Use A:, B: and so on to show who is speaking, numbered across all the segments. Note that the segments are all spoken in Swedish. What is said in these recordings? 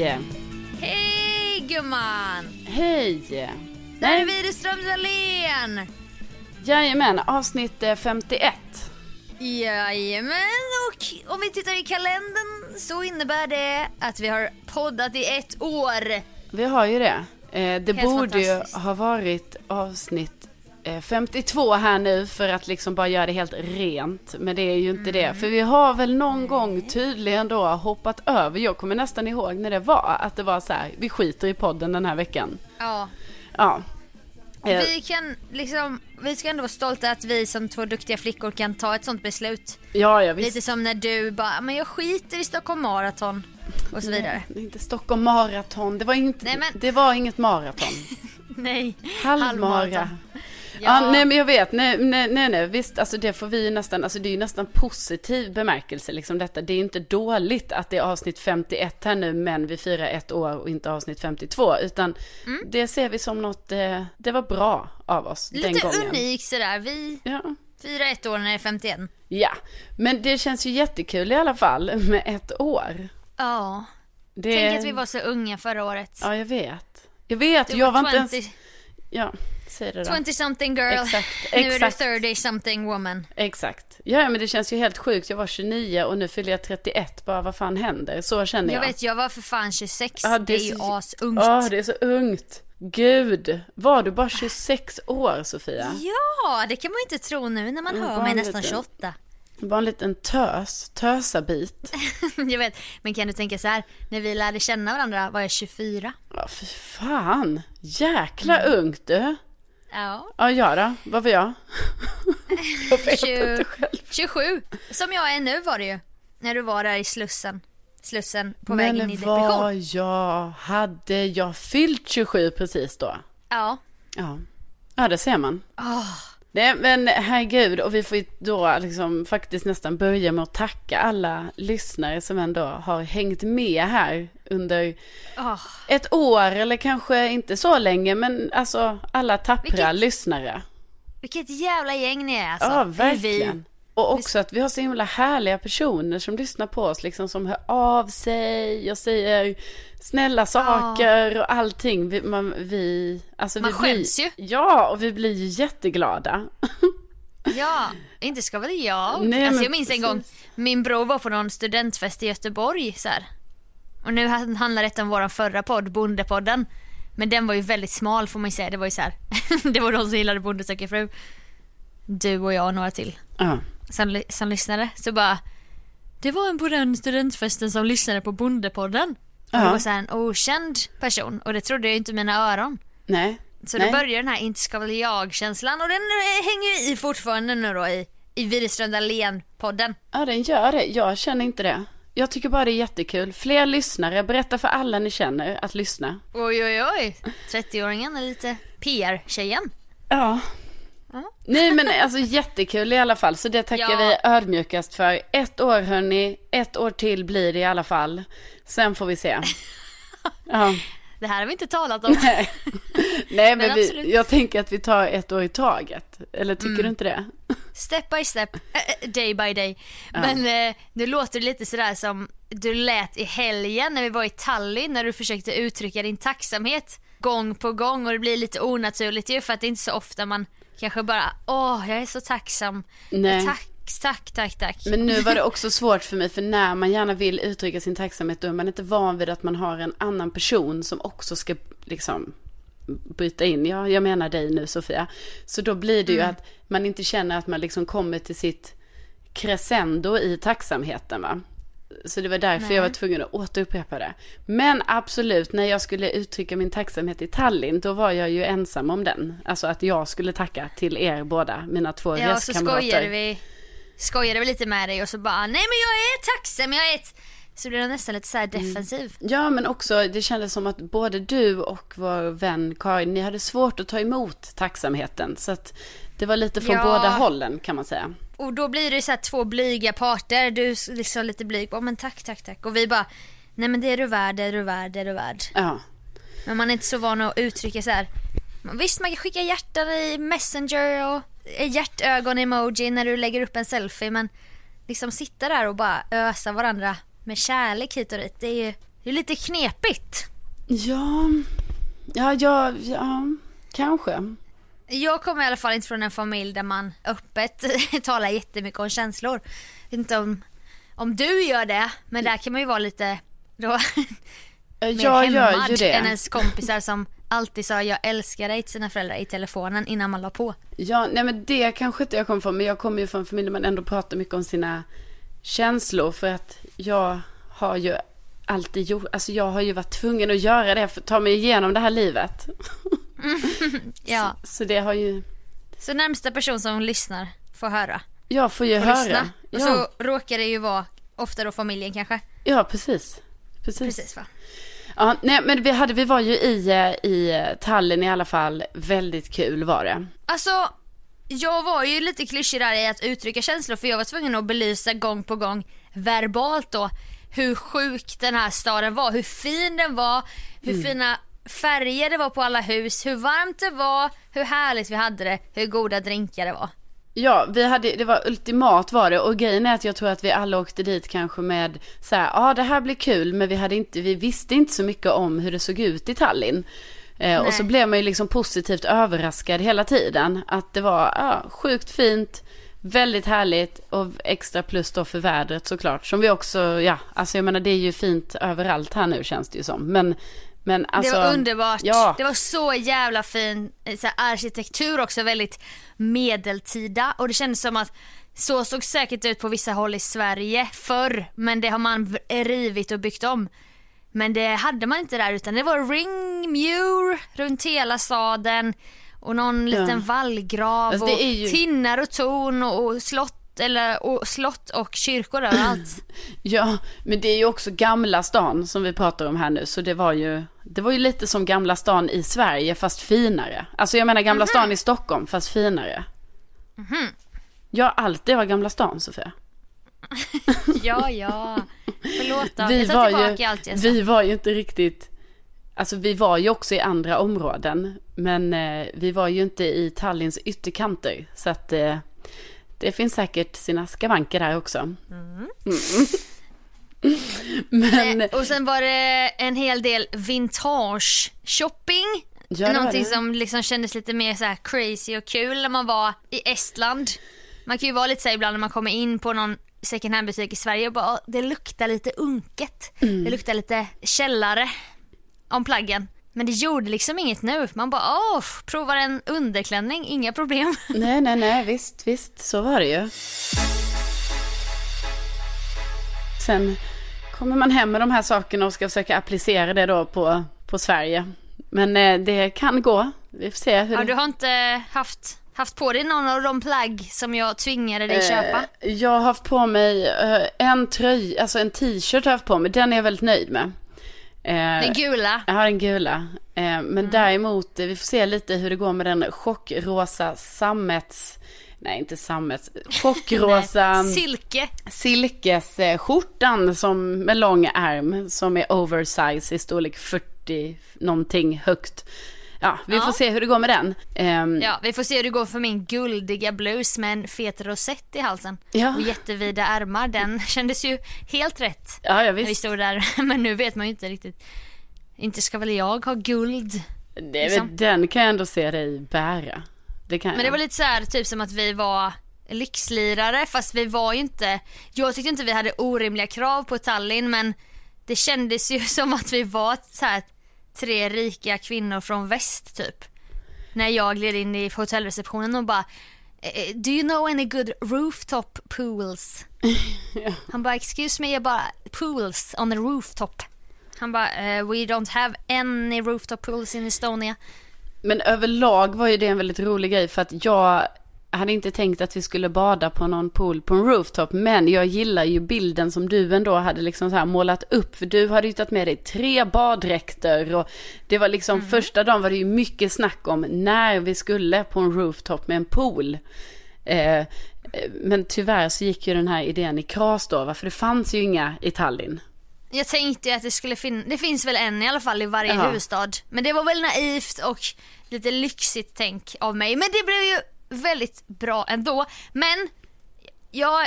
A: Hej!
B: Gumman!
A: Hej!
B: Där är Widerström Dahlén!
A: Jajamän, avsnitt eh, 51.
B: Jajamän, och om vi tittar i kalendern så innebär det att vi har poddat i ett år.
A: Vi har ju det. Eh, det
B: Helt
A: borde ju ha varit avsnitt eh, 52 här nu för att liksom bara göra det helt rent. Men det är ju inte det. För vi har väl någon gång tydligen då hoppat över. Jag kommer nästan ihåg när det var. Att det var så här, vi skiter i podden den här veckan.
B: Ja,
A: Ja. Eh,
B: vi kan liksom, vi ska ändå vara stolta att vi som två duktiga flickor kan ta ett sånt beslut.
A: Ja, ja visst.
B: Lite som när du bara, men jag skiter i Stockholm Marathon och så vidare.
A: Är inte Stockholm Marathon. Det var, inte,
B: Nej, men-
A: det var inget maraton.
B: Nej,
A: Halvmara.
B: halvmaraton.
A: Ja. nej men jag vet, nej, nej, nej, nej, visst, alltså det får vi ju nästan, alltså det är ju nästan positiv bemärkelse liksom detta. Det är ju inte dåligt att det är avsnitt 51 här nu, men vi firar ett år och inte avsnitt 52, utan det ser vi som något, eh, det var bra av oss den
B: Lite
A: gången.
B: unikt sådär, vi
A: Ja.
B: firar ett år när det är 51.
A: ja, men det känns ju jättekul i alla fall med ett år.
B: Ja,
A: Det...
B: tänk att vi var så unga förra året.
A: Ja, jag vet. Jag vet,
B: Du
A: jag var
B: var
A: inte
B: 20,
A: ens... Ja, säg det då.
B: 20 something girl,
A: Exakt,
B: nu är du
A: exakt.
B: 30 something woman.
A: Exakt. Ja, men det känns ju helt sjukt. Jag var 29 och nu fyller jag 31. Bara vad fan händer? Så känner jag.
B: Jag vet, jag var för fan 26,
A: Ja,
B: det är ju asungt.
A: Ja, det är så ungt. Gud, var du bara 26 år Sofia?
B: Ja, det kan man inte tro nu när man
A: Mm,
B: hör mig nästan
A: liten-
B: 28.
A: Bara en liten tös, tösabit.
B: jag vet, men kan du tänka så här, när vi lärde känna varandra var jag 24.
A: Ja, fy fan. Jäkla ungt du.
B: Ja,
A: Ja, då? Vad var jag? jag vet
B: 20,
A: inte själv.
B: 27. Som jag är nu var det ju. När du var där i Slussen. Slussen på väg in i
A: Men
B: depression.
A: var jag, hade jag fyllt 27 precis då?
B: Ja.
A: Ja, ja det ser man.
B: Åh,
A: Nej, men herregud, och vi får ju då liksom faktiskt nästan börja med att tacka alla lyssnare som ändå har hängt med här under
B: åh.
A: ett år eller kanske inte så länge, men alltså alla tappra
B: Vilket-
A: lyssnare.
B: Vilket jävla gäng ni är alltså.
A: Ja,
B: vi.
A: verkligen. Och också att vi har så himla härliga personer som lyssnar på oss, liksom som hör av sig och säger snälla saker och allting. Vi, man, vi, alltså
B: Man
A: vi
B: skäms
A: blir,
B: ju.
A: Ja, och vi blir ju jätteglada.
B: Ja, inte ska väl jag.
A: Nej,
B: alltså jag minns en
A: precis.
B: gång, min bror var på någon studentfest i Göteborg så här. Och nu han- handlar detta om våran förra podd, Bondepodden. Men den var ju väldigt smal får man ju säga. Det var ju så här. det var de som gillade Bonde söker fru. Du och jag och några till
A: Ja.
B: som, som lyssnade. Så bara, det var en på den studentfesten som lyssnade på Bondepodden. Och det var så här en okänd person och det trodde jag inte mina öron.
A: Nej.
B: Så
A: Nej.
B: då börjar den här inte ska väl jag-känslan och den eh, hänger ju i fortfarande nu då i, i Widerström Dahlén-podden.
A: Ja, den gör det. Jag känner inte det. Jag tycker bara det är jättekul. Fler lyssnare, berätta för alla ni känner att lyssna.
B: Oj oj oj, 30-åringen är lite PR-tjejen.
A: Ja. Nej men alltså jättekul i alla fall, så det tackar
B: Ja.
A: vi ödmjukast för. Ett år hörni, ett år till blir det i alla fall. Sen får vi se. Ja.
B: Det här har vi inte talat om.
A: Nej, Nej men,
B: Men
A: vi, jag tänker att vi tar ett år i taget. Eller tycker
B: Mm.
A: du inte det?
B: Step by step, eh, day by day. Men eh, nu låter det lite sådär som du lät i helgen när vi var i Tallinn när du försökte uttrycka din tacksamhet gång på gång och det blir lite onaturligt ju för att det är inte så ofta man kanske bara åh jag är så tacksam.
A: Nej.
B: Tack, tack, tack, tack.
A: Men nu var det också svårt för mig, för när man gärna vill uttrycka sin tacksamhet, då är man inte van vid att man har en annan person som också ska liksom bryta in. Ja, jag menar dig nu Sofia. Så då blir det ju att man inte känner att man liksom kommer till sitt crescendo i tacksamheten va. Så det var därför jag var tvungen att återupprepa det. Men absolut, när jag skulle uttrycka min tacksamhet i Tallinn, då var jag ju ensam om den. Alltså att jag skulle tacka till er båda, mina två
B: Ja, och så
A: reskamrater.
B: skojade vi, skojade vi lite med dig och så bara, nej men jag är tacksam, jag är ett... Så blev det nästan lite så här defensiv.
A: Ja, men också det kändes som att både du och vår vän Karin, ni hade svårt att ta emot tacksamheten. Så att det var lite från
B: Ja.
A: båda hållen kan man säga.
B: Och då blir det så två blyga parter, du liksom lite blyg, bara men tack, tack, tack. Och vi bara, nej men det är du värd, det är du värd, det är du värd.
A: Ja,
B: Men man är inte så van att uttrycka så här. Visst man kan skicka hjärtan i messenger och hjärtögon-emoji när du lägger upp en selfie men liksom sitta där och bara ösa varandra med kärlek hit och dit. Det är ju det är lite knepigt.
A: ja, ja, ja, ja kanske.
B: Jag kommer i alla fall inte från en familj där man öppet talar jättemycket om känslor. Jag vet inte om, om du gör det, men där kan man ju vara lite då, mer
A: Jag gör
B: hämmad
A: ju det.
B: än ens kompisar som alltid sa jag älskar dig till sina föräldrar i telefonen innan man la på.
A: Ja, nej men det kanske inte jag kommer från, men jag kommer ju från en familj där man ändå pratar mycket om sina känslor för att jag har ju alltid gjort, alltså jag har ju varit tvungen att göra det för att ta mig igenom det här livet.
B: Ja,
A: Så det har ju,
B: så närmsta person som lyssnar får höra.
A: jag får ju
B: Får
A: höra.
B: lyssna. Och
A: Ja,
B: så råkar det ju vara ofta då familjen kanske.
A: ja, precis. Precis.
B: Precis va?
A: Ja, nej men vi, hade, vi var ju i, eh, i Tallinn i alla fall. Väldigt kul var det.
B: Alltså, jag var ju lite klyschig där i att uttrycka känslor för jag var tvungen att belysa gång på gång verbalt då hur sjuk den här staden var, hur fin den var, hur
A: Mm.
B: fina färger det var på alla hus, hur varmt det var, hur härligt vi hade det, hur goda drinkar det var.
A: Ja, vi hade, det var ultimat var det och grejen är att jag tror att vi alla åkte dit kanske med så här, ja ah, det här blir kul men vi hade inte, vi visste inte så mycket om hur det såg ut i Tallinn. Eh, och så blev man ju liksom positivt överraskad hela tiden. Att det var ja, sjukt fint, väldigt härligt och extra plus då för vädret såklart. Som vi också, ja, alltså jag menar det är ju fint överallt här nu känns det ju som. Men, men alltså.
B: det var underbart.
A: Ja.
B: Det var så jävla fin eh, så här, arkitektur också, väldigt medeltida och det kändes som att så såg säkert ut på vissa håll i Sverige förr men det har man v- rivit och byggt om. Men det hade man inte där utan det var ringmur runt hela staden och någon liten vallgrav
A: Alltså, det
B: och
A: ju-
B: tinnar och torn och, och slott eller och slott och kyrkor överallt.
A: Ja, men det är ju också gamla stan som vi pratar om här nu. Så det var ju, det var ju lite som gamla stan i Sverige fast finare. Alltså jag menar gamla stan i Stockholm fast finare. Ja, allt det var gamla stan Sofia.
B: ja, ja. Förlåt då.
A: Vi
B: jag tar
A: var, ju,
B: allt jag sa.
A: vi var ju inte riktigt, alltså vi var ju också i andra områden. Men eh, vi var ju inte i Tallinns ytterkanter. Så att eh, det finns säkert sina skavanker där också. Mm. Men,
B: Eh, Och sen var det en hel del vintage shopping.
A: Ja,
B: Någonting
A: det.
B: som liksom kändes lite mer så här crazy och kul när man var i Estland. Man kan ju vara lite så här ibland när man kommer in på någon second hand butik i Sverige och bara "Åh, det luktar lite unket.
A: Mm.
B: Det luktar lite källare om plaggen. Men det gjorde liksom inget nu. Man bara åh, provar en underklänning, inga problem.
A: nej, nej, nej, visst, visst, så var det ju. Sen kommer man hem med de här sakerna och ska försöka applicera det då på, på Sverige. Men eh, det kan gå. Vi får se hur
B: Ja,
A: det...
B: du har inte haft, haft på dig någon av de plagg som jag tvingade dig köpa?
A: Eh, Jag har haft på mig eh, en tröja, alltså en t-shirt har jag haft på mig. Den är jag väldigt nöjd med. Eh,
B: Den gula.
A: Jag har den gula. Eh, men
B: Mm.
A: däremot, eh, vi får se lite hur det går med den chockrosa sammets... Nej, inte sammets. Chockrosa
B: Silke.
A: silkesskjortan som, med lång ärm som är oversize i storlek 40 någonting högt. Ja, vi
B: Ja.
A: får se hur det går med den. Ehm,
B: Ja, vi får se hur det går för min guldiga blus med en fet rosett i halsen.
A: Ja.
B: Och jättevida ärmar. Den kändes ju helt rätt
A: ja, ja
B: när vi
A: visst.
B: stod där. Men nu vet man ju inte riktigt. Inte ska väl jag ha guld?
A: Det,
B: liksom.
A: Den kan jag ändå se dig bära. Det kan
B: Men det var lite så här, typ som att vi var lyxlirare fast vi var ju inte, jag tyckte inte vi hade orimliga krav på Tallinn men det kändes ju som att vi var så här tre rika kvinnor från väst typ. När jag gled in i hotellreceptionen och bara "Eh, Do you know any good rooftop pools? Han bara excuse me, jag bara pools on the rooftop. Han bara "Eh, we don't have any rooftop pools in Estonia.
A: Men överlag var ju det en väldigt rolig grej för att jag hade inte tänkt att vi skulle bada på någon pool på en rooftop. Men jag gillar ju bilden som du ändå hade liksom så här målat upp. För du hade ju tagit med dig tre baddräkter och det var liksom första dagen var det ju mycket snack om när vi skulle på en rooftop med en pool. Eh, men tyvärr så gick ju den här idén i kras då, för det fanns ju inga i Tallinn.
B: Jag tänkte ju att det skulle finnas, det finns väl en i alla fall i varje
A: Ja.
B: huvudstad. Men det var väl naivt och lite lyxigt tänk av mig. Men det blev ju väldigt bra ändå. Men jag,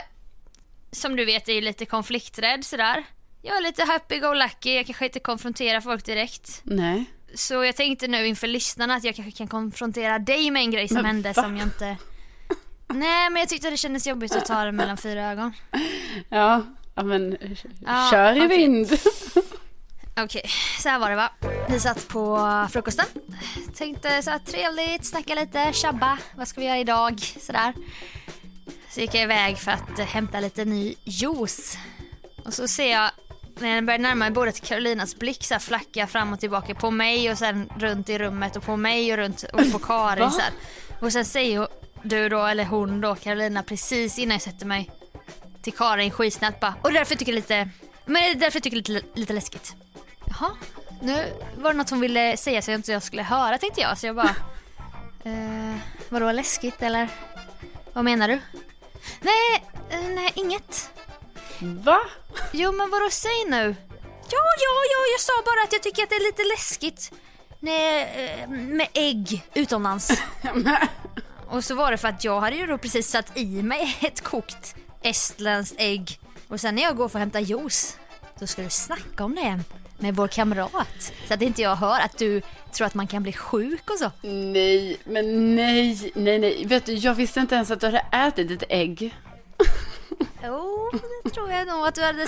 B: som du vet, är ju lite konflikträdd sådär. Jag är lite happy-go-lucky, jag kanske inte konfronterar folk direkt.
A: Nej.
B: Så jag tänkte nu inför lyssnarna att jag kanske kan konfrontera dig med en grej som
A: Men
B: hände som jag inte... Nej men jag tyckte det kändes jobbigt att ta det mellan fyra ögon.
A: Ja, ja men
B: Ja,
A: kör i
B: okej.
A: vind.
B: Okej, så här var det va. Vi satt på frukosten. Tänkte så här trevligt, snacka lite, tjabba. Vad ska vi göra idag? Sådär. Så gick jag iväg för att hämta lite ny juice. Och så ser jag när jag börjar närma mig bordet Carolinas blick så här flacka fram och tillbaka på mig och sen runt i rummet och på mig och runt och på Karin så här. Och sen säger du då, eller hon då, Carolina precis innan jag sätter mig till Karin skitsnällt bara och därför tycker jag lite, men därför jag tycker är lite, lite läskigt. Jaha, nu var det något hon ville säga så jag inte jag skulle höra tänkte jag så jag bara eh, Vadå läskigt eller? Vad menar du? Nej, eh, nej inget.
A: Va?
B: Jo men vadå säg nu? Ja, ja, ja, jag sa bara att jag tycker att det är lite läskigt med, eh, med ägg utomlands. Och så var det för att jag hade ju då precis satt i mig ett kokt estländskt ägg. Och sen när jag går för att hämta juice, då ska du snacka om det med vår kamrat. Så att inte jag hör att du tror att man kan bli sjuk och så.
A: Nej, men nej, nej, nej. Vet du, jag visste inte ens att du hade ätit ett ägg.
B: Jo, det tror jag nog att du hade...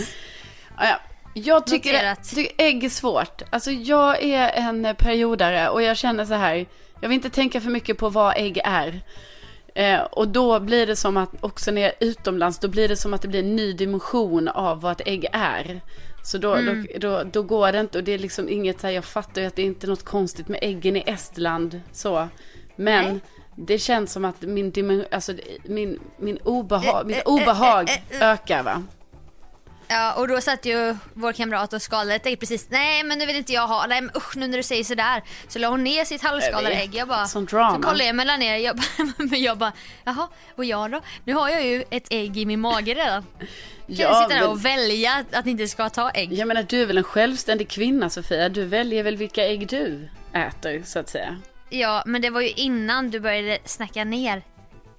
A: Ja. Jag tycker,
B: Noterat.
A: tycker ägg är svårt. Alltså jag är en periodare och jag känner så här. Jag vill inte tänka för mycket på vad ägg är. Eh, och då blir det som att också när jag är utomlands, då blir det som att det blir en ny dimension av vad ett ägg är. Så då,
B: Mm.
A: då, då, då går det inte och det är liksom inget så här, jag fattar ju att det är inte något konstigt med äggen i Estland så. Men
B: Nej.
A: det känns som att min, dimen- alltså, min, min obeha-
B: Eh,
A: mitt
B: eh,
A: obehag
B: eh, eh, eh.
A: ökar va.
B: Ja, och då satt ju vår kamrat och skalade ett ägg precis. Nej, men nu vill inte jag ha. Nej, men usch nu när du säger sådär. Så la hon ner sitt halvskalade ägg. Jag bara,
A: Sånt drama.
B: så kollade jag mig ner. Jag bara, men jag bara, jaha, och jag då? Nu har jag ju ett ägg i min mage redan. Kan jag sitta där och välja att inte ska ta ägg?
A: Jag menar du är väl en självständig kvinna Sofia? Du väljer väl vilka ägg du äter så att säga.
B: Ja, men det var ju innan du började snacka ner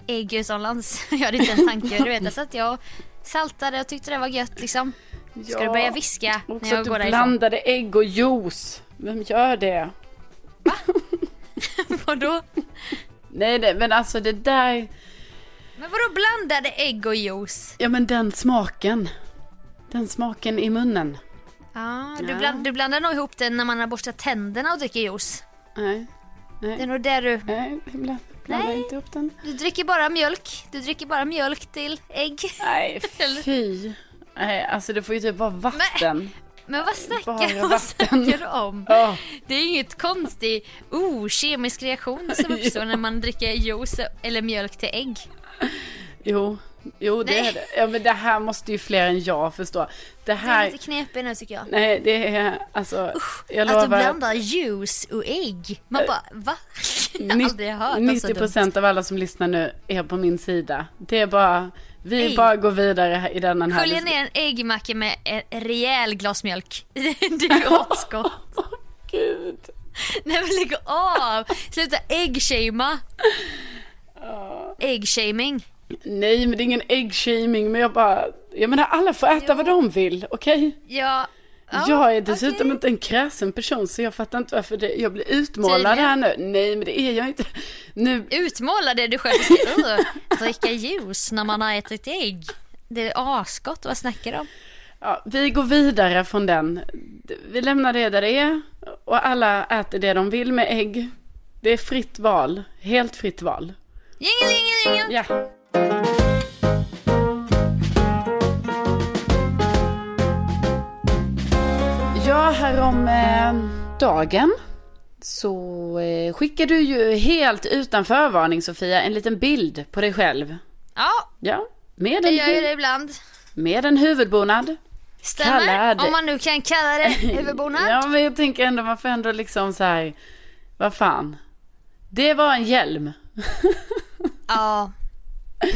B: ägg utomlands. Jag hade inte en tanke. Du vet, jag satt jag saltade och tyckte det var gött liksom. Ska du börja viska när
A: Också
B: jag
A: att du
B: går därifrån?
A: blandade ägg och juice. Vem gör det?
B: Vadå?
A: Nej, det, men alltså det där,
B: Men vadå blandade ägg och juice?
A: ja men den smaken. Den smaken i munnen.
B: Ja, du, bland, du blandar nog ihop det när man har borstat tänderna och dricker juice.
A: Nej,
B: Det är nog där du...
A: nej, blandar
B: Nej.
A: inte ihop den.
B: Du dricker bara mjölk. Du dricker bara mjölk till ägg.
A: Nej, fy. Nej, alltså det får ju typ vara vatten.
B: Men vad
A: Bara
B: snackar, vad snackar du om?
A: Ja.
B: Det är inget konstig oh, kemisk reaktion som uppstår när man dricker juice eller mjölk till ägg.
A: Jo, jo det
B: Nej.
A: är det. Ja men det här måste ju fler än jag förstå. Det
B: Det är
A: här,
B: lite knepigt nu tycker jag.
A: nej det är alltså, jag
B: Att du
A: lovar.
B: blandar juice och ägg. Man bara, va? Jag har aldrig hört något så
A: 90
B: dumt.
A: procent av alla som lyssnar nu är på min sida. Det är bara, vi
B: Ägg.
A: bara går vidare i denna här.
B: Skölja ner en äggmacka med en rejäl glas mjölk. Det är ju asgott.
A: Åh, Gud.
B: Nej men lägg av! Sluta äggshamea. Äggshaming.
A: Nej men det är ingen äggshaming men jag bara, jag menar alla får äta vad de vill, okej?
B: Ja. ja
A: jag är dessutom
B: okej.
A: inte en kräsen person så jag fattar inte varför det, jag blir utmålad
B: Tydligen.
A: här nu. Nej men det är jag inte. Nu,
B: Utmåla det du själv dricka juice när man har ätit ägg. Det är asgott, vad snackar du om?
A: ja, vi går vidare från den. Vi lämnar det där det är och alla äter det de vill med ägg. Det är fritt val, helt fritt val.
B: Jingelingelingelingen!
A: Ja. Ja, härom eh, dagen så eh, skickar du ju helt utan förvarning Sofia en liten bild på dig själv.
B: Ja,
A: Ja, med
B: jag
A: en,
B: gör ju
A: hu-
B: det ibland.
A: med en huvudbonad.
B: Stämmer,
A: Kallad.
B: om man nu kan kalla det huvudbonad.
A: Ja, men jag tänker ändå, man får ändå liksom så här, vad fan. Det var en hjälm.
B: Ja.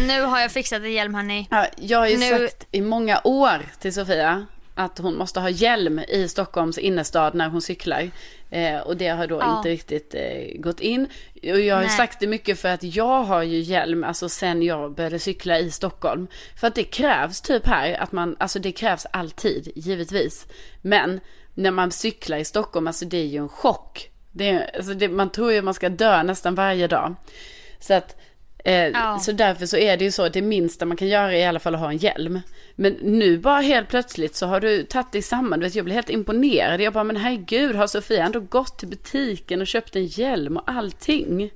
B: Nu har jag fixat en hjälm hörni.
A: Ja, jag har ju
B: Nu-
A: sagt i många år till Sofia att hon måste ha hjälm i Stockholms innerstad när hon cyklar. Eh, och det har då
B: Ja.
A: inte riktigt eh, gått in. Och jag har
B: Nej.
A: sagt det mycket för att jag har ju hjälm, alltså sen jag började cykla i Stockholm. För att det krävs typ här, att man, alltså det krävs alltid, givetvis. Men när man cyklar i Stockholm, alltså det är ju en chock. Det är, alltså det, man tror ju man ska dö nästan varje dag. Så att Eh,
B: Ja.
A: Så därför så är det ju så att det minsta man kan göra är i alla fall att ha en hjälm. Men nu bara helt plötsligt så har du tagit dig samman. Du vet, jag blir helt imponerad. Jag bara, men herregud, har Sofia ändå gått till butiken och köpt en hjälm och allting?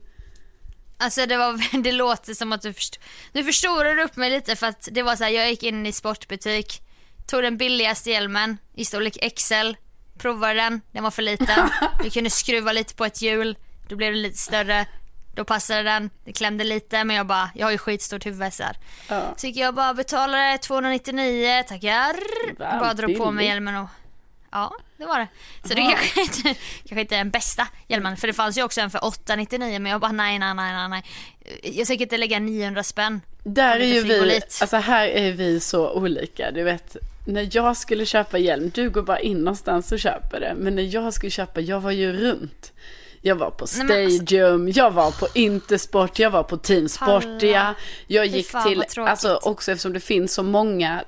B: Alltså det, var, det låter som att du först, nu förstorar du upp mig lite för att det var så här, jag gick in i sportbutik, tog den billigaste hjälmen i storlek XL, provade den, den var för liten. Vi kunde skruva lite på ett hjul, då blev det lite större. Då passade den, det klämde lite men jag bara, jag har ju skitstort huvud så här.
A: Ja.
B: Så gick jag bara betalade 299, tackar.
A: Va,
B: bara drog på mig hjälmen och Ja, det var det. Så det kanske inte, kanske inte är den bästa hjälmen. För det fanns ju också en för 899 men jag bara nej, nej, nej, nej. Jag tänker inte lägga 900 spänn.
A: Där är ju vi, alltså här är vi så olika. Du vet, när jag skulle köpa hjälm, du går bara in någonstans och köper det. Men när jag skulle köpa, jag var ju runt. Jag var på
B: alltså-
A: Stadium, jag var på Intersport, jag var på Team Sportia. Jag gick till, alltså också eftersom det finns så många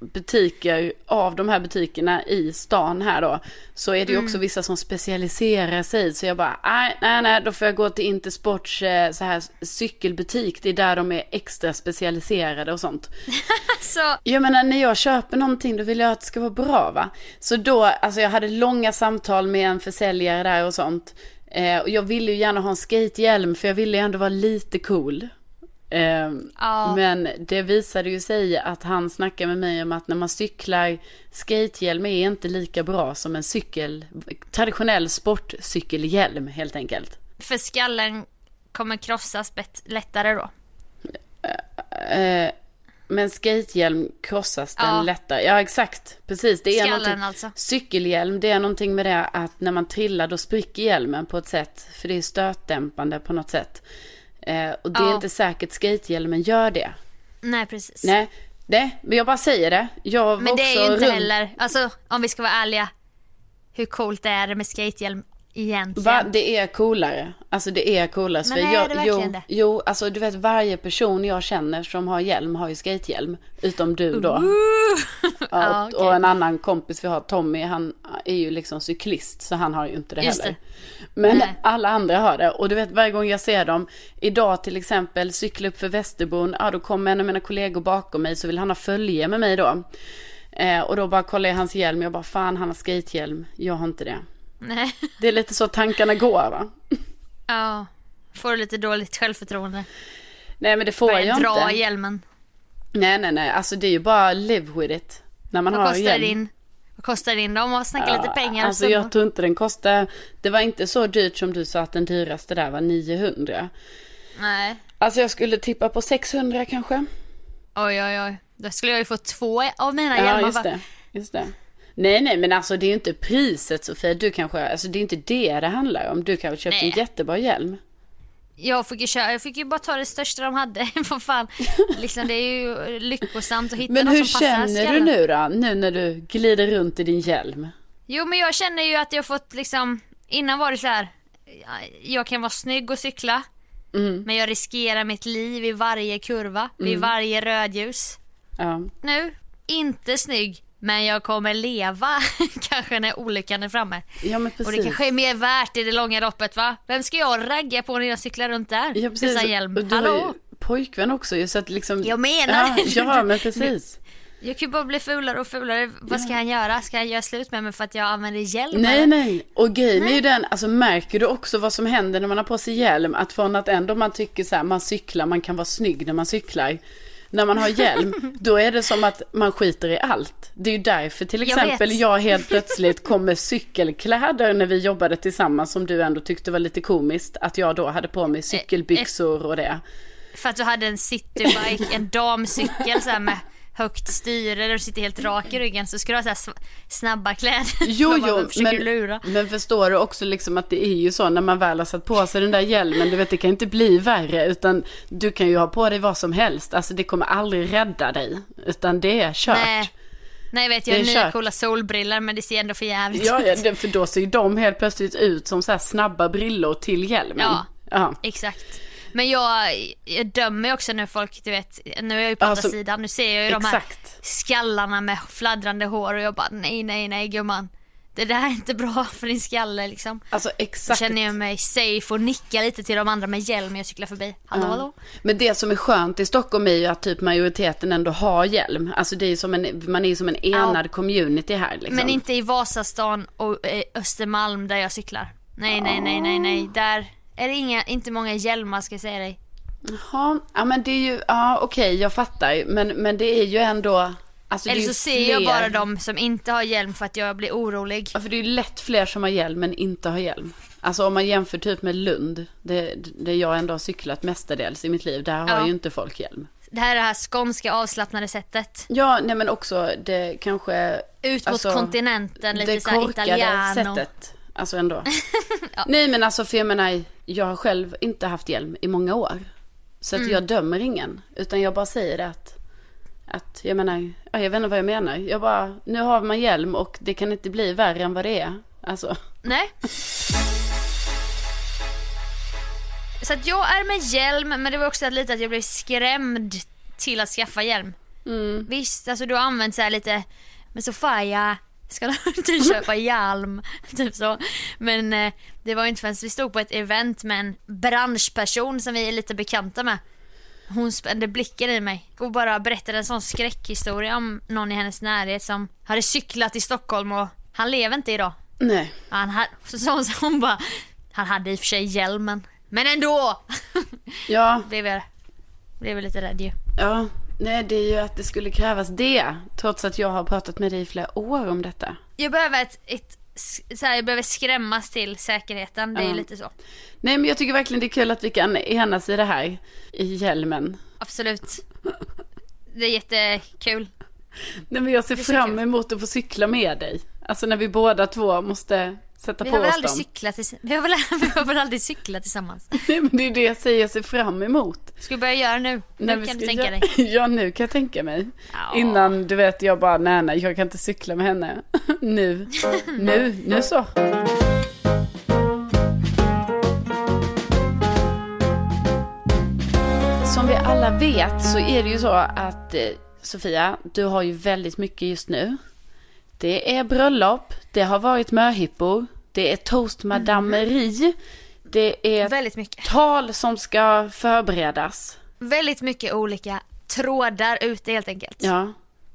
A: butiker av de här butikerna i stan här då. Så är det ju
B: Mm.
A: också vissa som specialiserar sig. Så jag bara, nej, nej, nej, då får jag gå till Intersports eh, så här cykelbutik. Det är där de är extra specialiserade och sånt.
B: Så,
A: Jag menar när jag köper någonting då vill jag att det ska vara bra va. Så då, alltså jag hade långa samtal med en försäljare där och sånt. Eh, och jag ville ju gärna ha en skatehjälm för jag ville ju ändå vara lite cool. Eh,
B: Ja.
A: Men det visade ju sig att han snackade med mig om att när man cyklar skatehjälm är inte lika bra som en cykel, traditionell sportcykelhjälm helt enkelt.
B: för skallen kommer krossas lättare då.
A: Eh, men skatehjälm krossas den
B: Ja.
A: lättare. Ja exakt, precis. Det är
B: Skallen alltså.
A: Cykelhjälm, det är någonting med det att när man trillar då spricker hjälmen på ett sätt. För det är stötdämpande på något sätt. Eh, och det är
B: Ja.
A: inte säkert skatehjälmen gör det.
B: Nej precis.
A: Nej, nej, men jag bara säger det. Jag
B: Men det är ju inte
A: runt-
B: heller, alltså om vi ska vara ärliga, hur coolt det är med skatehjälm egentligen.
A: Va? Det är coolare. Alltså det är coolare.
B: Men
A: För
B: är
A: jag,
B: det verkligen
A: jo,
B: det?
A: Jo, alltså du vet varje person jag känner som har hjälm har ju skatehjälm. Utom du då. Ja, och,
B: okej.
A: och en annan kompis vi har, Tommy, han är ju liksom cyklist så han har ju inte det
B: Just
A: heller.
B: det.
A: Men
B: Nej.
A: alla andra har det. Och du vet varje gång jag ser dem, idag till exempel, cykla upp för Västerbron, ja då kommer en av mina kollegor bakom mig så vill han ha följe med mig då. Eh, och då bara kollar jag hans hjälm, jag bara fan han har skatehjälm, jag har inte det.
B: Nej.
A: Det är lite så tankarna går va?
B: Ja. Får du lite dåligt självförtroende.
A: Nej men det får
B: Börjar
A: jag
B: dra
A: inte.
B: hjälmen.
A: Nej nej nej, alltså det är ju bara live with it. När man
B: Vad
A: har
B: kostar
A: hjälm.
B: din? Vad kostar din då? Om man snackar lite pengar och
A: Alltså jag tror inte den kostar, det var inte så dyrt som du sa att den dyraste där var 900.
B: Nej.
A: Alltså jag skulle tippa på 600 kanske.
B: Oj oj oj. Då skulle jag ju få två av mina
A: Ja
B: hjälmar.
A: just det, just det. Nej nej men alltså det är ju inte priset Sofia, du kanske, alltså det är inte det det handlar om. Du kanske köpt en jättebra hjälm.
B: Jag fick ju köra, jag fick ju bara ta det största de hade. Vad fan. Liksom det är ju lyckosamt att hitta
A: Men
B: något
A: hur
B: som passar
A: känner du nu då, nu när du glider runt i din hjälm?
B: Jo men jag känner ju att jag fått liksom, innan var det så här. Jag kan vara snygg och cykla.
A: Mm.
B: Men jag riskerar mitt liv i varje kurva, vid varje rödljus.
A: Ja.
B: Nu, inte snygg. Men jag kommer leva kanske när olyckan är framme.
A: Ja men
B: Och det
A: precis.
B: kanske är mer värt i det långa loppet va? Vem ska jag ragga på när jag cyklar runt där?
A: Ja precis.
B: Utan hjälm.
A: Och du har ju
B: Hallå?
A: pojkvän också så att liksom.
B: Jag menar
A: ja, ja men precis.
B: Jag kan ju bara bli fulare och fulare. Vad ska han göra? Ska han göra slut med mig för att jag använder hjälm?
A: Nej,
B: eller?
A: nej. Och grejen är ju den, alltså märker du också vad som händer när man har på sig hjälm? Att från att ändå man tycker så här, man cyklar, man kan vara snygg när man cyklar. När man har hjälm, då är det som att man skiter i allt. Det är ju därför till
B: Jag
A: exempel
B: vet.
A: jag, helt plötsligt kom med cykelkläder när vi jobbade tillsammans som du ändå tyckte var lite komiskt. Att jag då hade på mig cykelbyxor och det.
B: För att du hade en citybike, en damcykel så här med högt styre där du sitter helt rak i ryggen så ska du ha så snabba kläder.
A: Jo, jo,
B: "Vem försöker
A: men,
B: lura.
A: men förstår du också liksom att det är ju så när man väl har satt på sig den där hjälmen, du vet det kan inte bli värre utan du kan ju ha på dig vad som helst, alltså det kommer aldrig rädda dig, utan det är kört.
B: Nej. Nej vet jag har nya
A: kört.
B: coola solbrillor men det ser ändå för jävligt
A: Ja, ja
B: ut.
A: det, för då ser ju de helt plötsligt ut som så snabba brillor till hjälmen.
B: Ja.
A: ja.
B: Exakt. Men jag, jag dömer också när folk, du vet, nu är jag ju på
A: Alltså,
B: andra sidan, nu ser jag ju de här
A: exakt.
B: skallarna med fladdrande hår och jag bara nej, nej, nej gumman. Det där är inte bra för din skalle liksom.
A: Alltså
B: Då
A: exakt.
B: känner jag mig safe och nickar lite till de andra med hjälm när jag cyklar förbi. Hallå, hallå?
A: Men det som är skönt i Stockholm är ju att typ majoriteten ändå har hjälm. Alltså det är som en, man är ju som en enad community här liksom.
B: Men inte i Vasastan och eh, Östermalm där jag cyklar. Nej, nej, nej, nej, nej. Där är det inga, inte många hjälmar ska jag säga dig.
A: Jaha, ja men det är ju, ja okej jag fattar. Men, men det är ju ändå, alltså
B: Eller
A: det
B: så ser jag
A: fler-
B: bara de som inte har hjälm för att jag blir orolig.
A: Ja för det är ju lätt fler som har hjälm men inte har hjälm. Alltså om man jämför typ med Lund, det, det jag ändå har cyklat mestadels i mitt liv, där har
B: Ja.
A: ju inte folk hjälm.
B: Det här är det här skånska avslappnade sättet.
A: Ja, nej men också det kanske...
B: Ut mot
A: alltså,
B: kontinenten, lite
A: det
B: så här
A: korkade
B: italiano.
A: sättet. Alltså ändå. Nej men alltså för jag menar, jag har själv inte haft hjälm i många år. Så att
B: Mm.
A: jag dömer ingen. Utan jag bara säger att, att jag menar, ja, jag vet inte vad jag menar. Jag bara, nu har man hjälm och det kan inte bli värre än vad det är. Alltså,
B: Nej. Så att jag är med hjälm, men det var också lite att jag blev skrämd till att skaffa hjälm.
A: Mm.
B: Visst, alltså du har använt så lite, men Sofia, ska du inte köpa hjälm? typ så. Men eh, det var inte förrän vi stod på ett event med en branschperson som vi är lite bekanta med. Hon spände blicken i mig och bara berättade en sån skräckhistoria om någon i hennes närhet som hade cyklat i Stockholm och han lever inte idag.
A: nej.
B: Han hade, så hon, så hon bara, han hade i och för sig hjälmen. Men ändå!
A: Ja,
B: blev jag, blev jag lite rädd ju.
A: ja. Nej, det är ju att det skulle krävas det. Trots att jag har pratat med dig i flera år om detta.
B: Jag behöver ett, ett så här, jag behöver skrämmas till säkerheten, det är
A: Ja.
B: lite så.
A: Nej, men jag tycker verkligen det är kul att vi kan enas i det här. I hjälmen.
B: Absolut. Det är jättekul.
A: Nej, men jag ser fram emot att få cykla med dig. Alltså när vi båda två måste sätta
B: vi
A: på oss dem.
B: Cyklat, vi, har väl, vi har väl aldrig cyklat tillsammans?
A: Nej men det är det jag säger jag ser fram emot.
B: Ska vi börja göra nu? Nu
A: nej,
B: kan du tänka
A: jag,
B: dig.
A: Ja nu kan jag tänka mig.
B: Ja.
A: Innan du vet jag bara nej nej jag kan inte cykla med henne. nu, nu, nu så. Som vi alla vet så är det ju så att eh, Sofia, du har ju väldigt mycket just nu. Det är bröllop, det har varit möhippor, det är toastmadameri, det är
B: Väldigt mycket.
A: tal som ska förberedas.
B: Väldigt mycket olika trådar ute helt enkelt.
A: Ja.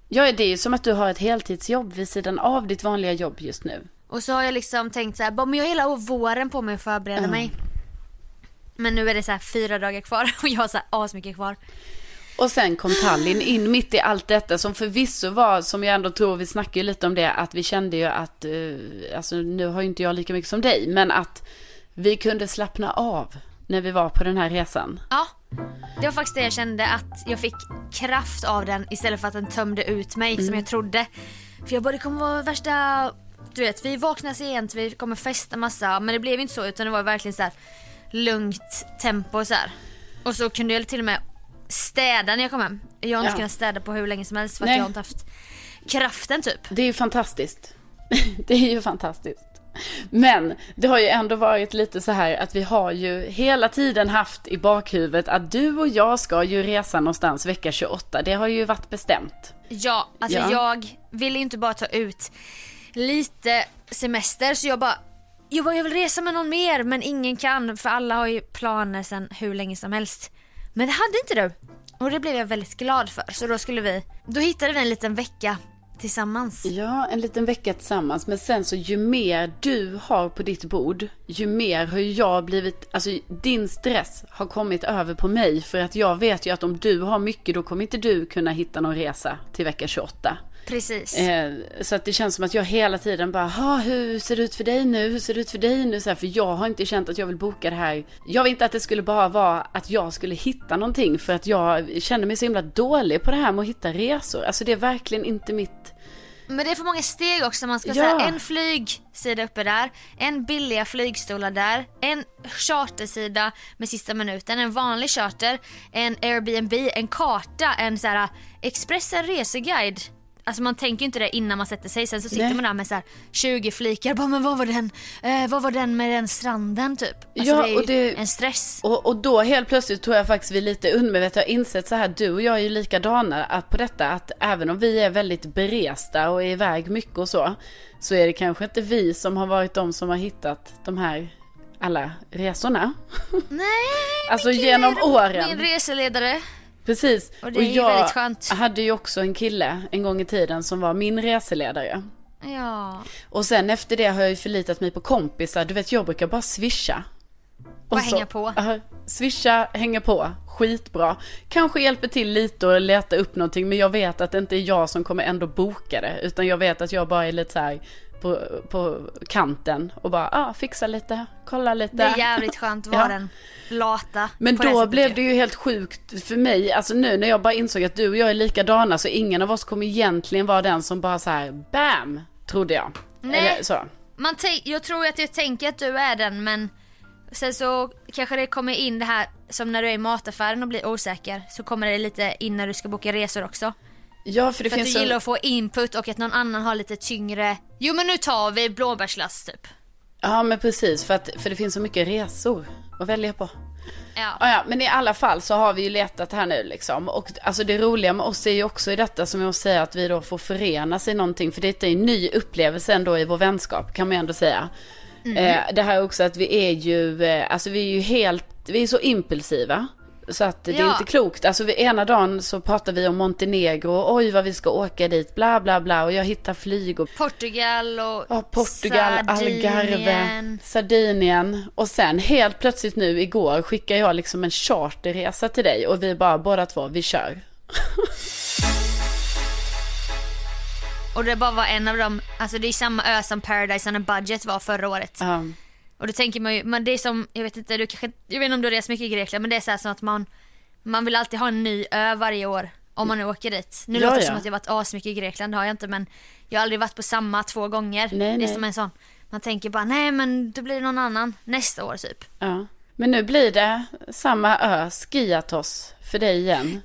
A: Ja, det är ju som att du har ett heltidsjobb vid sidan av ditt vanliga jobb just nu.
B: Och så har jag liksom tänkt så här, men jag har hela våren på mig att förbereda mig. Men nu är det så här fyra dagar kvar och jag har så här asmycket kvar.
A: Och sen kom Tallinn in mitt i allt detta som förvisso var, som jag ändå tror, vi snackade ju lite om det, att vi kände ju att, eh, alltså nu har ju inte jag lika mycket som dig, men att vi kunde slappna av när vi var på den här resan.
B: Ja, det var faktiskt det jag kände att jag fick kraft av den istället för att den tömde ut mig
A: Mm.
B: som jag trodde. För jag bara det kommer vara värsta, du vet vi vaknar sent, vi kommer festa massa men det blev inte så utan det var verkligen så här lugnt tempo så här. Och så kunde jag till och med städa när jag kom hem. Jag har inte
A: Ja.
B: kunnat städa på hur länge som helst för att
A: Nej.
B: jag har inte haft kraften typ.
A: Det är ju fantastiskt. Det är ju fantastiskt. Men det har ju ändå varit lite så här att vi har ju hela tiden haft i bakhuvudet att du och jag ska ju resa någonstans vecka 28. Det har ju varit bestämt.
B: Ja, alltså
A: Ja.
B: jag ville inte bara ta ut lite semester så jag bara jag, bara, jag vill resa med någon mer men ingen kan för alla har ju planer sedan hur länge som helst. Men det hade inte du. Och det blev jag väldigt glad för. Så då skulle vi, då hittade vi en liten vecka tillsammans.
A: Ja, en liten vecka tillsammans. Men sen så ju mer du har på ditt bord, ju mer har jag blivit, alltså din stress har kommit över på mig. För att jag vet ju att om du har mycket då kommer inte du kunna hitta någon resa till vecka 28.
B: Precis.
A: Eh, så att det känns som att jag hela tiden bara, hur ser det ut för dig nu? Hur ser det ut för dig nu? Så här, för jag har inte känt att jag vill boka det här. Jag vill inte att det skulle bara vara att jag skulle hitta någonting. För att jag känner mig så himla dålig på det här med att hitta resor. Alltså det är verkligen inte mitt...
B: Men det är för många steg också. Man ska
A: Ja.
B: säga en flygsida uppe där, en billiga flygstolar där, en chartersida med sista minuten, en vanlig charter, en Airbnb, en karta, en så här Expressen reseguide. Alltså man tänker ju inte det innan man sätter sig. Sen så sitter
A: Nej.
B: man där med så här 20 flikar. Bara, men vad var den, eh, vad var den med den stranden typ? Alltså
A: Ja,
B: det är
A: och det-
B: en stress.
A: Och, och då helt plötsligt tror jag faktiskt vi lite undermedvetet har insett så här, du och jag är ju likadana att på detta att även om vi är väldigt beresta och är iväg mycket och så, så är det kanske inte vi som har varit de som har hittat de här alla resorna.
B: Nej,
A: Alltså genom åren.
B: Min reseledare.
A: Precis.
B: Och det är ju väldigt skönt.
A: hade ju också en kille en gång i tiden som var min reseledare.
B: Ja.
A: Och sen efter det har jag ju förlitat mig på kompisar. Du vet, jag brukar bara swisha.
B: Bara
A: Och så-
B: hänga på.
A: Ja, swisha, hänga på. Skitbra. Kanske hjälper till lite och leta upp någonting. Men jag vet att det inte är jag som kommer ändå boka det. Utan jag vet att jag bara är lite så här på, på kanten. Och bara, ah, fixa lite, kolla lite.
B: Det är jävligt skönt att vara
A: Ja.
B: den lata.
A: Men
B: det
A: då
B: sättet
A: blev det ju helt sjukt för mig, alltså nu när jag bara insåg att du och jag är likadana så ingen av oss kommer egentligen vara den som bara så här, bam, trodde jag.
B: Nej.
A: Eller så.
B: Man jag tror att jag tänker att du är den men sen så kanske det kommer in det här som när du är i mataffären och blir osäker så kommer det lite in när du ska boka resor också.
A: Ja, för det
B: För att
A: finns
B: du
A: en...
B: gillar att få input och att någon annan har lite tyngre, jo men nu tar vi blåbärslass typ.
A: Ja, men precis, för, att, för det finns så mycket resor att välja på.
B: Ja.
A: Ja, ja, men i alla fall så har vi ju letat här nu liksom. Och alltså det roliga med oss är ju också i detta som jag måste säga att vi då får förenas i någonting. För det är en ny upplevelse ändå i vår vänskap kan man ju ändå säga. Eh, det här också att vi är ju, eh, alltså vi är ju helt, vi är så impulsiva. Så att det är
B: Ja.
A: inte klokt. Alltså ena dagen så pratar vi om Montenegro, oj vad vi ska åka dit, bla bla bla. Och jag hittar flyg och
B: Portugal och
A: Ja, Portugal, Algarve,
B: Sardinien.
A: Sardinien. Och sen helt plötsligt nu igår skickar jag liksom en charterresa till dig och vi bara båda två, vi kör.
B: Och det bara var en av dem, alltså det är samma ö som Paradise on a Budget var förra året.
A: Ja.
B: Och då tänker man ju, men det är som, jag vet inte, du kanske, jag vet inte om du har rest mycket i Grekland men det är så här som att man, man vill alltid ha en ny ö varje år om man nu åker dit. Nu
A: Ja,
B: låter det
A: ja.
B: som att jag varit asmycket i Grekland, det har jag inte men jag har aldrig varit på samma två gånger.
A: Nej,
B: det är som en sån, man tänker bara nej men då blir det någon annan nästa år typ.
A: ja. Men nu blir det samma ö, Skiatos, för dig igen.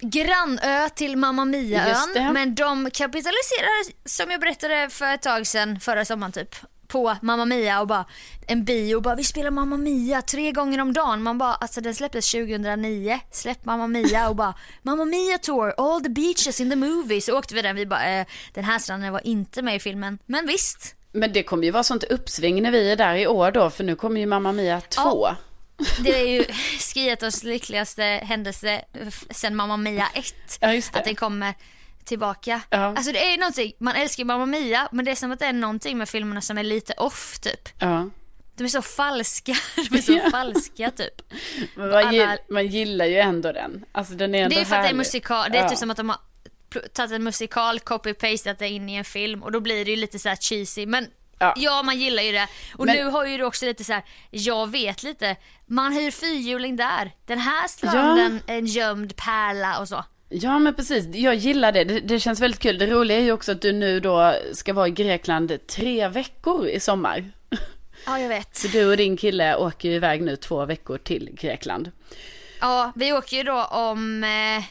B: Grannö till Mamma. Mia-ön men de kapitaliserar som jag berättade för ett tag sedan, förra sommaren typ, på Mamma Mia och bara en bio och bara vi spelar Mamma Mia tre gånger om dagen. Man bara alltså den släpptes 2009. Släpp Mamma Mia och bara Mamma Mia tour, all the beaches in the movie. Så åkte vi den vi bara eh, den här stranden var inte med i filmen. Men visst.
A: Men det kommer ju vara sånt uppsving när vi är där i år då, för nu kommer ju Mamma Mia 2.
B: Ja. Det är ju Skiatos lyckligaste händelse sen Mamma Mia 1.
A: Ja, just det.
B: Att den kommer tillbaka.
A: Ja.
B: Alltså det är någonting, man älskar ju Mamma Mia men det är som att det är någonting med filmerna som är lite off typ.
A: Ja.
B: De är så falska, de är så
A: Ja.
B: falska typ.
A: Man,
B: Alla-
A: gill, man gillar ju ändå den. Alltså den är ändå
B: Det är för att det är
A: härlig.
B: musikal, det är
A: Ja.
B: typ som att de har tagit en musikal, copy-pastat det in i en film och då blir det ju lite så här cheesy men
A: Ja.
B: Ja. man gillar ju det. Och
A: Men-
B: nu har ju du också lite så här, jag vet lite, man hyr fyrhjuling där. Den här stranden är en gömd pärla och så.
A: Ja men precis, jag gillar det. det. Det känns väldigt kul. Det roliga är ju också att du nu då ska vara i Grekland tre veckor i sommar.
B: Ja jag vet.
A: Så du och din kille åker ju iväg nu två veckor till Grekland.
B: Ja vi åker ju då om eh,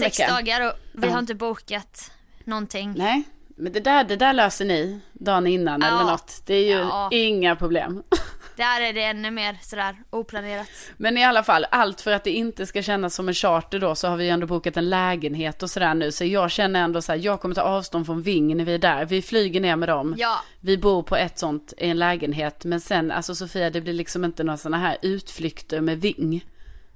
B: sex
A: vecka.
B: dagar och vi
A: Ja.
B: har inte bokat någonting.
A: Nej, men det där, det där löser ni dagen innan eller
B: Ja.
A: något. Det är ju
B: Ja.
A: inga problem.
B: Där är det ännu mer sådär oplanerat.
A: Men i alla fall, allt för att det inte ska kännas som en charter då så har vi ändå bokat en lägenhet och sådär nu. Så jag känner ändå så här, jag kommer ta avstånd från Ving när vi är där. Vi flyger ner med dem.
B: Ja.
A: Vi bor på ett sånt i en lägenhet. Men sen, alltså Sofia, det blir liksom inte några sådana här utflykter med Ving.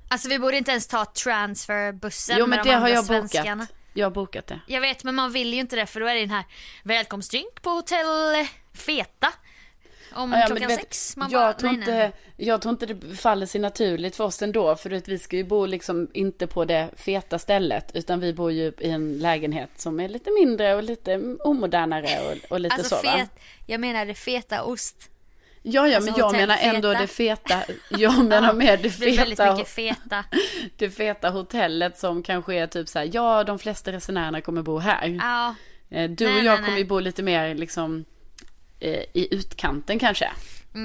B: Alltså vi borde inte ens ta transferbussen
A: Jo
B: med
A: men
B: de
A: det har jag
B: svenskarna.
A: bokat. Jag har bokat det.
B: Jag vet men man vill ju inte det för då är det den här välkomstdrink på hotell Feta. Om
A: Ja,
B: klockan
A: vet,
B: sex. Man
A: jag,
B: bara,
A: tror
B: nej,
A: inte,
B: nej.
A: jag tror inte det faller sig naturligt för oss ändå. För att vi ska ju bo liksom inte på det feta stället. Utan vi bor ju i en lägenhet som är lite mindre och lite omodernare och, och lite
B: Alltså
A: så
B: fet, jag menar det feta ost.
A: Ja, ja,
B: Alltså
A: men jag menar ändå
B: Feta.
A: det feta. Jag menar med det
B: Det blir väldigt
A: feta.
B: mycket feta.
A: Det feta hotellet som kanske är typ så här. Ja, de flesta resenärerna kommer bo här.
B: Ja.
A: Eh, Du
B: Nej,
A: och jag kommer ju bo lite mer liksom i utkanten kanske.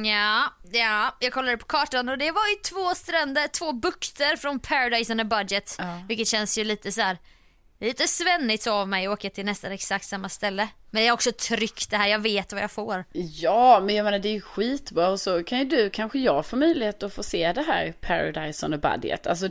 B: Ja, ja, jag kollade på kartan och det var ju två stränder, två bukter från Paradise on a budget.
A: Ja.
B: Vilket känns ju lite så här. Lite svennigt så av mig att åka till nästan exakt samma ställe. Men det är också tryggt det här, jag vet vad jag får.
A: Ja, men jag menar det är ju skitbra och så kan ju du, kanske jag få möjlighet att få se det här Paradise on a budget. Alltså,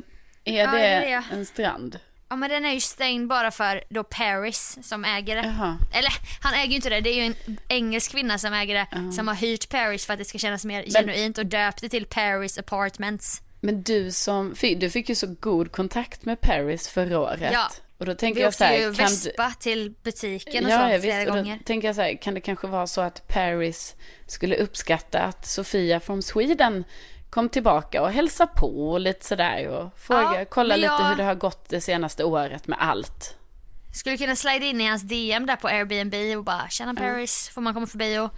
A: är
B: Ja,
A: det,
B: det är det.
A: en strand?
B: Ja men den är ju stängd bara för då Paris som äger det.
A: Jaha.
B: Eller han äger ju inte det, det är ju en engelsk kvinna som äger det. Som har hyrt Paris för att det ska kännas mer genuint och döpt det till Paris Apartments.
A: Men du som, du fick ju så god kontakt med Paris förra året.
B: Ja.
A: Och då tänker
B: Vi
A: jag så
B: åkte ju
A: här, kan du...
B: Vespa till butiken och
A: Ja,
B: så
A: ja
B: flera
A: visst. Och då
B: gånger.
A: tänker jag så här, kan det kanske vara så att Paris skulle uppskatta att Sofia från Sweden kom tillbaka och hälsa på och lite sådär och fråga,
B: Ja,
A: kolla lite
B: jag-
A: hur det har gått det senaste året med allt.
B: Skulle kunna slida in i hans DM där på Airbnb och bara tjena Paris, får man komma förbi och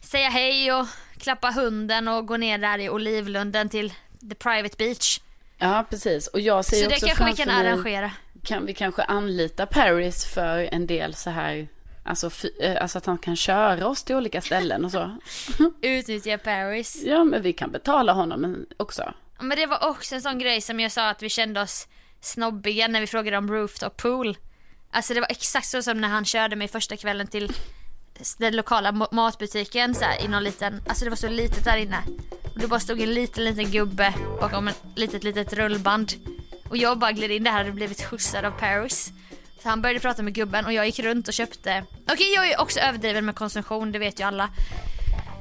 B: säga hej och klappa hunden och gå ner där i Olivlunden till the private beach.
A: Ja, precis. Och jag ser
B: Så
A: ju
B: det
A: också
B: kanske vi kan arrangera.
A: kan vi kanske anlita Paris för en del så här, alltså, eh, alltså att han kan köra oss till olika ställen och så.
B: Utnyttja Paris.
A: Ja, men vi kan betala honom också.
B: Men det var också en sån grej som jag sa att vi kände oss snobbiga när vi frågade om rooftop pool. Alltså det var exakt så som när han körde mig första kvällen till den lokala ma- matbutiken så här, i någon liten, alltså det var så litet där inne. Och det bara stod en liten liten gubbe bakom ett litet litet rullband. Och jag bara gled in där hade blivit skjutsad av Paris. Så han började prata med gubben och jag gick runt och köpte, okej jag är också överdriven med konsumtion, det vet ju alla.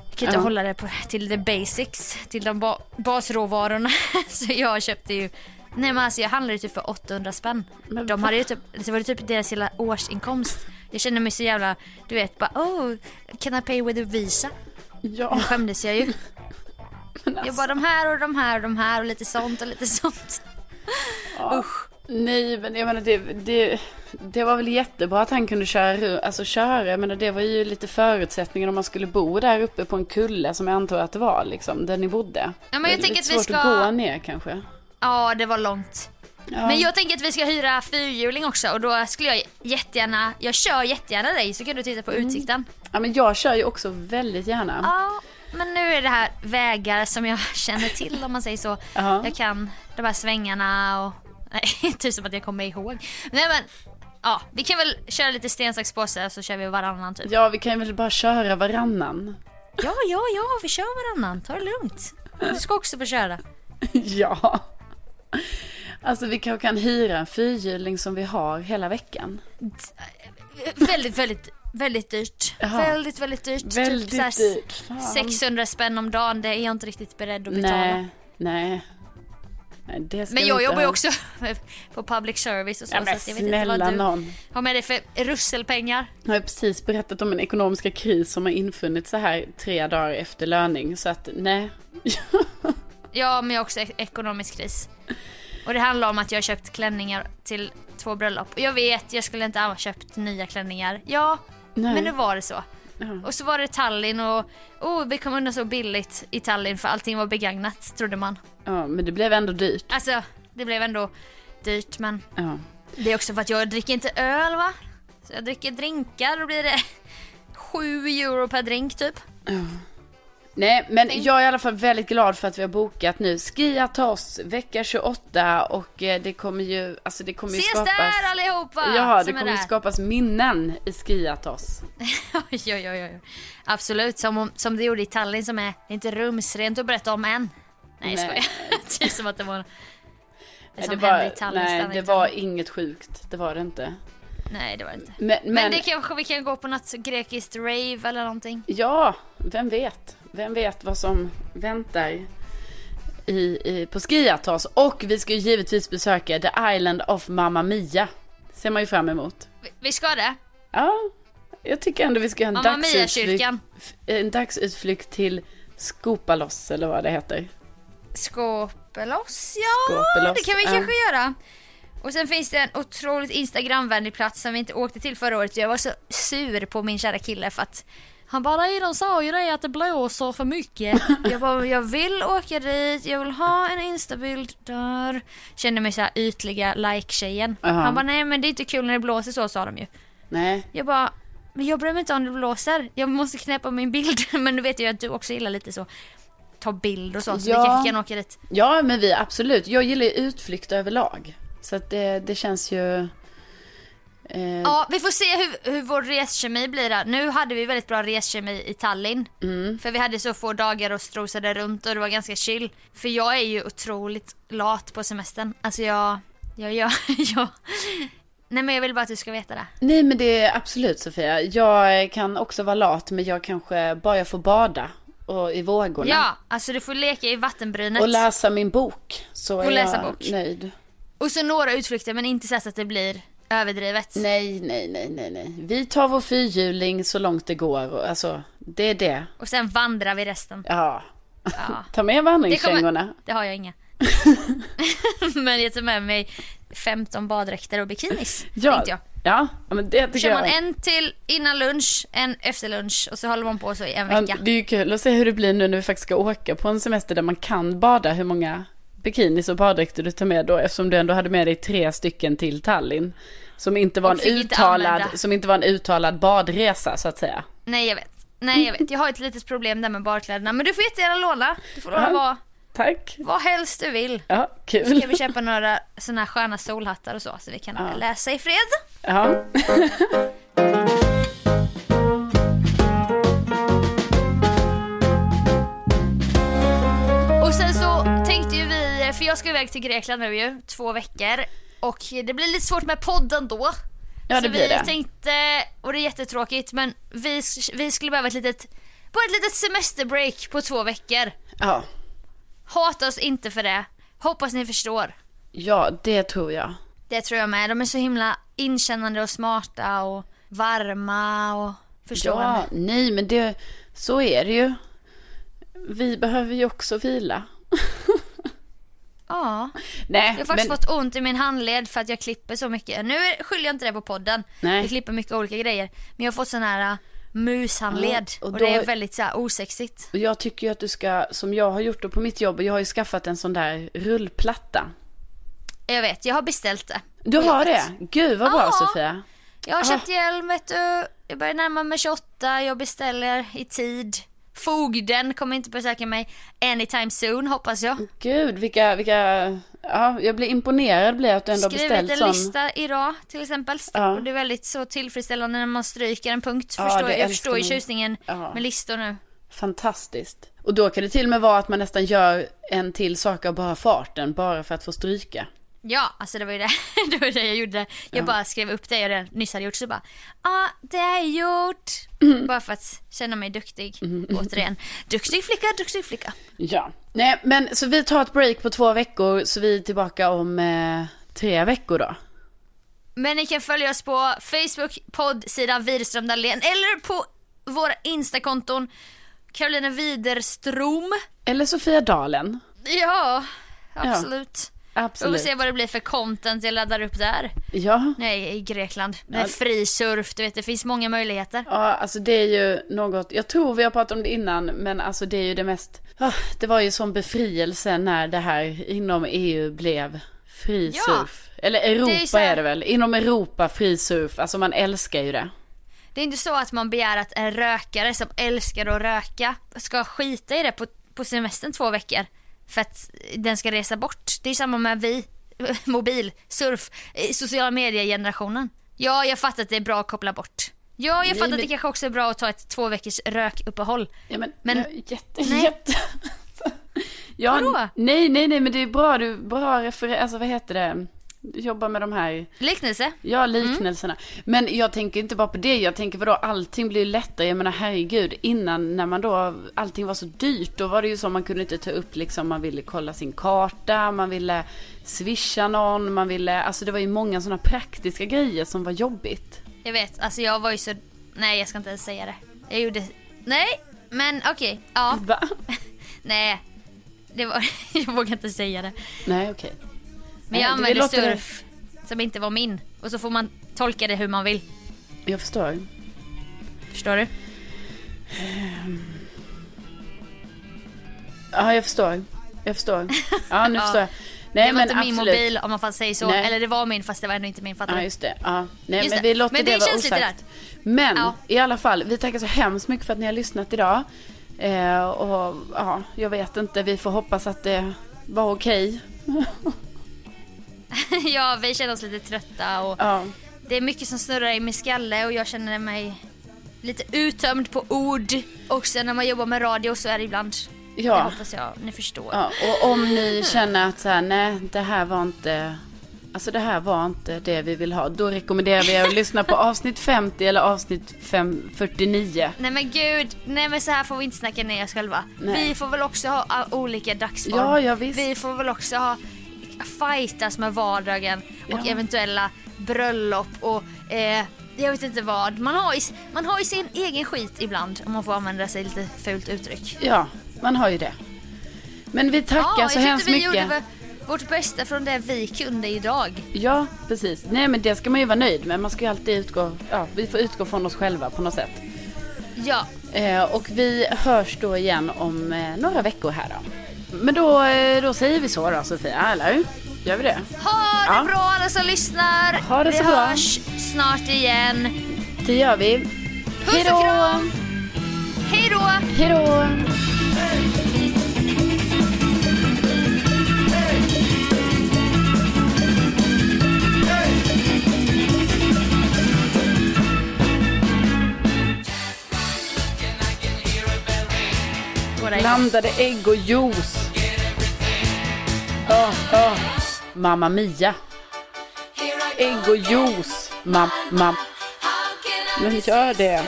B: Jag kan inte
A: Ja.
B: hålla det på, till the basics, till de ba basråvarorna. Så jag köpte ju, nej men alltså jag handlade ju typ för 800 spänn.
A: Men
B: de hade ju typ, det var ju typ deras hela årsinkomst. Jag kände mig så jävla, du vet bara oh, can I pay with a visa?
A: Ja,
B: Nu skämdes jag ju.
A: men
B: Jag
A: alltså,
B: bara de här och de här och de här och lite sånt och lite sånt. Usch.
A: Nej men jag menar det, det, det var väl jättebra att han kunde köra, alltså köra, jag menar det var ju lite förutsättningen om man skulle bo där uppe på en kulle som jag antar att det var liksom, där ni bodde.
B: Ja, men jag
A: Det är lite
B: att vi
A: svårt
B: ska-
A: att gå ner kanske.
B: Ja det var långt.
A: Ja.
B: Men jag tänker att vi ska hyra fyrhjuling också och då skulle jag jättegärna, jag kör jättegärna dig så kan du titta på
A: Mm.
B: utsikten.
A: Ja men jag kör ju också väldigt gärna.
B: Ja, men nu är det här vägar som jag känner till om man säger så.
A: Ja.
B: Jag kan de här svängarna och... Nej, typ som att jag kommer ihåg. Nej men, Ja, vi kan väl köra lite sten, sax, påse så kör vi varannan typ.
A: Ja, vi kan väl bara köra varannan.
B: Ja, ja, ja, vi kör varannan. Ta det lugnt. Du ska också få köra.
A: ja. Alltså vi kanske kan hyra en fyrhjuling som vi har hela veckan.
B: Väldigt, väldigt, väldigt dyrt.
A: Jaha.
B: Väldigt, väldigt dyrt.
A: Väldigt
B: typ så här
A: dyrt. Fan.
B: 600 spänn om dagen, det är jag inte riktigt beredd att betala.
A: Nej, nej.
B: Men jag jobbar ju också på public service och så.
A: Ja, men
B: så jag vet inte vad du har med dig för russelpengar.
A: Jag har precis berättat om en ekonomiska kris som har infunnit så här tre dagar efter löning. Så att nej.
B: Ja, men jag har också ek- ekonomisk kris. Och det handlar om att jag har köpt klänningar till två bröllop. Och jag vet, jag skulle inte ha köpt nya klänningar. Ja,
A: nej.
B: men nu var det så.
A: Ja.
B: Och så var det Tallinn och oh, vi kom undan så billigt i Tallinn för allting var begagnat, trodde man.
A: Ja, men det blev ändå dyrt.
B: Alltså, det blev ändå dyrt men
A: Ja.
B: det är också för att jag dricker inte öl va? Så jag dricker drinkar, då blir det 7 euro per drink typ.
A: Nej, men jag är i alla fall väldigt glad för att vi har bokat nu Skiatos vecka 28 och eh, det kommer ju, alltså det kommer ju
B: Ses
A: skapas...
B: där allihopa!
A: Ja, det kommer ju skapas minnen i Skiatos.
B: oj, oj, oj, oj. Absolut, som, om, som det gjorde i Tallinn som är inte rumsrent att berätta om än. Nej, jag
A: Nej.
B: skojar. det är som att det var det
A: Nej,
B: som
A: det
B: hände
A: var,
B: i Tallinn.
A: nej, det var inget sjukt. Det var det inte.
B: Nej, det var det inte.
A: Men, men,
B: Men, det kanske vi kan gå på något grekiskt rave eller någonting.
A: ja, vem vet? Vem vet vad som väntar i, i, på Skiatos? Och vi ska ju givetvis besöka The Island of Mamma Mia. Ser man ju fram emot.
B: Vi, vi ska det.
A: Ja, jag tycker ändå vi ska ha en, dagsutflykt, en dagsutflykt till Skopalos eller vad det heter.
B: Skåpeloss, ja
A: Skåpeloss,
B: det kan vi kanske göra. Och sen finns det en otroligt Instagramvänlig plats som vi inte åkte till förra året. Jag var så sur på min kära kille för att han bara nej de sa ju det att det blåser för mycket. jag bara jag vill åka dit, jag vill ha en instabild där. Kände mig så här ytliga like-tjejen.
A: Aha.
B: Han bara nej men det är inte kul när det blåser så sa de ju.
A: Nej,
B: Jag bara men jag bryr mig inte om det blåser. Jag måste knäppa min bild. men nu vet jag att du också gillar lite så ta bild och så. Så
A: Ja.
B: vi kanske kan åka dit.
A: ja men vi absolut. Jag gillar ju utflykt överlag. Så att det, det känns ju... Eh,
B: Ja, vi får se hur, hur vår reskemi blir där. Nu hade vi väldigt bra reskemi i Tallinn.
A: Mm.
B: För vi hade så få dagar och strosade runt och det var ganska chill. För jag är ju otroligt lat på semestern. Alltså jag, jag, jag, jag. Nej men jag vill bara att du ska veta det.
A: Nej men det är absolut Sofia. Jag kan också vara lat men jag kanske bara jag får bada och i vågorna.
B: Ja, alltså du får leka i vattenbrynet.
A: Och läsa min bok. Så är
B: Och läsa
A: jag
B: bok.
A: nöjd.
B: Och så några utflykter men inte så att det blir överdrivet.
A: Nej, nej, nej, nej, nej. Vi tar vår fyrhjuling så långt det går. Och, alltså, det är det.
B: Och sen vandrar vi resten.
A: Ja.
B: Ja.
A: Ta med vandringskängorna.
B: Det har jag inga. men jag tar med mig 15 baddräkter och bikinis.
A: Ja,
B: jag.
A: ja, ja, men det tycker
B: kör man
A: jag.
B: en till innan lunch, en efter lunch och så håller man på så i en
A: Ja,
B: vecka.
A: det är ju kul att se hur det blir nu när vi faktiskt ska åka på en semester där man kan bada. Hur många bikinis och baddräkter du tar med då. Eftersom du ändå hade med dig tre stycken till Tallinn. Som inte var, en
B: inte
A: uttalad,
B: använda.
A: som inte var en uttalad badresa så att säga.
B: Nej jag vet. Nej jag vet. Jag har ett litet problem där med badkläderna. Men du får jättegärna låna. Du får låna
A: Ja.
B: vad,
A: Tack.
B: vad helst du vill.
A: Ja,
B: Så
A: kul.
B: kan vi köpa några såna här sköna solhattar och så. Så vi kan
A: Ja.
B: läsa i fred.
A: Ja.
B: Och sen så tänkte ju vi, för jag ska iväg till Grekland nu ju, två veckor. Och det blir lite svårt med podden då.
A: Ja, det
B: så vi
A: det.
B: tänkte, och det är jättetråkigt, men vi, vi skulle behöva ett litet, bara ett litet semesterbreak på två veckor.
A: Ja.
B: Hata oss inte för det. Hoppas ni förstår.
A: ja, det tror jag.
B: Det tror jag med. De är så himla inkännande och smarta och varma och förstående.
A: Ja, nej men det, så är det ju. Vi behöver ju också vila.
B: Ja.
A: Nej,
B: Jag har faktiskt
A: men,
B: fått ont i min handled för att jag klipper så mycket. Nu skyller jag inte det på podden.
A: Nej.
B: Jag klipper mycket olika grejer. Men jag har fått sån här mushandled.
A: Ja, och
B: och,
A: då-
B: det är väldigt så här, osexigt.
A: och jag tycker ju att du ska, som jag har gjort då på mitt jobb, jag har ju skaffat en sån där rullplatta.
B: Jag vet, jag har beställt det.
A: Du har det? Gud vad bra
B: Ja.
A: Sofia.
B: Jag har
A: Ah.
B: köpt hjälm vet du. Jag börjar närma mig 28. Jag beställer i tid. fogden kommer inte besöka mig anytime soon hoppas jag.
A: Gud, vilka, vilka, ja, jag blir imponerad blir att du ändå
B: Skrivit
A: beställt
B: en
A: sån.
B: lista idag till exempel.
A: Ja.
B: Och det är väldigt så tillfredsställande när man stryker en punkt.
A: Ja,
B: förstår, jag förstår ju tjusningen
A: Ja.
B: med listor nu.
A: Fantastiskt. Och då kan det till och med vara att man nästan gör en till sak av bara farten, bara för att få stryka.
B: Ja, alltså det var ju det, det, var det jag gjorde. Jag bara skrev upp det jag nyss hade gjort så bara, ja ah, det är gjort.
A: Mm.
B: Bara för att känna mig duktig. Återigen, duktig flicka, duktig flicka.
A: Ja. Nej, men så vi tar ett break på två veckor, så vi är tillbaka om eh, tre veckor då.
B: Men ni kan följa oss på Facebook, poddsidan Widerström Dahlén eller på våra Instakonton Carolina Widerström.
A: Eller Sofia Dalen.
B: Ja, absolut. Vi får
A: Absolut.
B: se vad det blir för content jag laddar upp där.
A: Ja.
B: Nej, i Grekland. Med fri surf, du vet det finns många möjligheter.
A: Ja, alltså det är ju något, jag tror vi har pratat om det innan, men alltså det är ju det mest, ah, det var ju sån befrielse när det här inom EU blev fri
B: Ja.
A: surf. Eller Europa
B: Det är
A: är, det väl, inom Europa fri surf, alltså man älskar ju det.
B: Det är inte så att man begär att en rökare som älskar att röka ska skita i det på, på semestern två veckor. För att den ska resa bort. Det är samma med vi, mobil, surf, sociala medier-generationen. Ja, jag fattar att det är bra att koppla bort. Ja, jag fattar att
A: men-
B: det kanske också är bra att ta ett två veckors rökuppehåll.
A: Ja men,
B: Men-
A: men jätte,
B: Nej.
A: jätte. ja,
B: Vadå?
A: Nej, nej, nej, men det är bra, du, bra refer, alltså vad heter det, du jobbar med de här,
B: Liknelse?
A: ja liknelserna. Men jag tänker inte bara på det, jag tänker vadå, allting blir lättare, jag menar herregud, innan när man då, allting var så dyrt, då var det ju så man kunde inte ta upp liksom, man ville kolla sin karta, man ville swisha någon, man ville, alltså det var ju många sådana praktiska grejer som var jobbigt.
B: Jag vet, alltså jag var ju så... Nej, jag ska inte ens säga det. Jag gjorde... Nej, men okej. Ja,
A: Va?
B: nej. Det var... jag vågar inte säga det.
A: Nej, okej.
B: Men jag använde
A: låter-
B: surf som inte var min. Och så får man tolka det hur man vill.
A: Jag förstår.
B: Förstår du?
A: Ja, jag förstår. Jag förstår. Ja, nu
B: Ja.
A: förstår jag. Nej,
B: det var
A: men
B: inte min
A: absolut.
B: mobil om man får säga så.
A: Nej.
B: Eller det var min fast det var ändå inte min. Fattar
A: Ja, just det. Ja. Nej,
B: Just
A: men
B: det.
A: vi låter
B: Men
A: det,
B: det
A: vara osagt. Men
B: Ja.
A: i alla fall, vi tackar så hemskt mycket för att ni har lyssnat idag. Eh, och ja, jag vet inte, vi får hoppas att det var okej.
B: ja, vi känner oss lite trötta och
A: Ja.
B: det är mycket som snurrar i min skalle och jag känner mig lite uttömd på ord. Också när man jobbar med radio så är det ibland. Det
A: Ja.
B: hoppas jag ni förstår.
A: ja. Och om ni känner att så här, nej, det här var inte... Alltså det här var inte det vi vill ha. Då rekommenderar vi er att lyssna på avsnitt 50 eller avsnitt 5, 49.
B: Nej men gud, nej men så här får vi inte snacka ner oss själva.
A: Nej.
B: Vi får väl också ha olika dagsform.
A: Ja, ja, visst.
B: Vi får väl också ha fightas med vardagen och
A: Ja.
B: eventuella bröllop och eh, jag vet inte vad. Man har, ju, man har ju sin egen skit ibland om man får använda sig lite fult uttryck.
A: Ja, man har ju det. Men vi tackar
B: ja,
A: så hemskt
B: vi
A: mycket.
B: gjorde vår- vårt bästa från det vi kunde idag.
A: Ja, precis. Nej, men det ska man ju vara nöjd med. Man ska ju alltid utgå, ja, vi får utgå från oss själva på något sätt.
B: Ja,
A: Eh, och vi hörs då igen om eh, några veckor här då. Men då, eh, då säger vi så då Sofia, eller? Gör vi det?
B: ha det
A: Ja.
B: bra alla som lyssnar.
A: Ha det
B: vi
A: så bra.
B: hörs snart igen.
A: Det gör vi.
B: Puss och kram. Hej då!
A: Hej då! Blandade ägg och juice. Oh, oh. Mamma Mia. Ägg och juice. Mam, mam. Men gör det.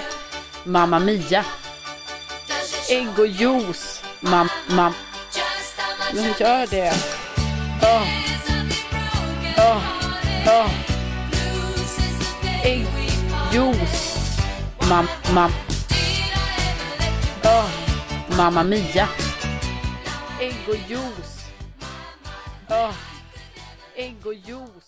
A: Mamma Mia. Ägg och juice. Mam, mam. Men gör det. Oh. Oh. Oh. Ägg, juice. Mam, mam. Oh. Mamma Mia. Ägg och juice. Oh. Ägg och juice.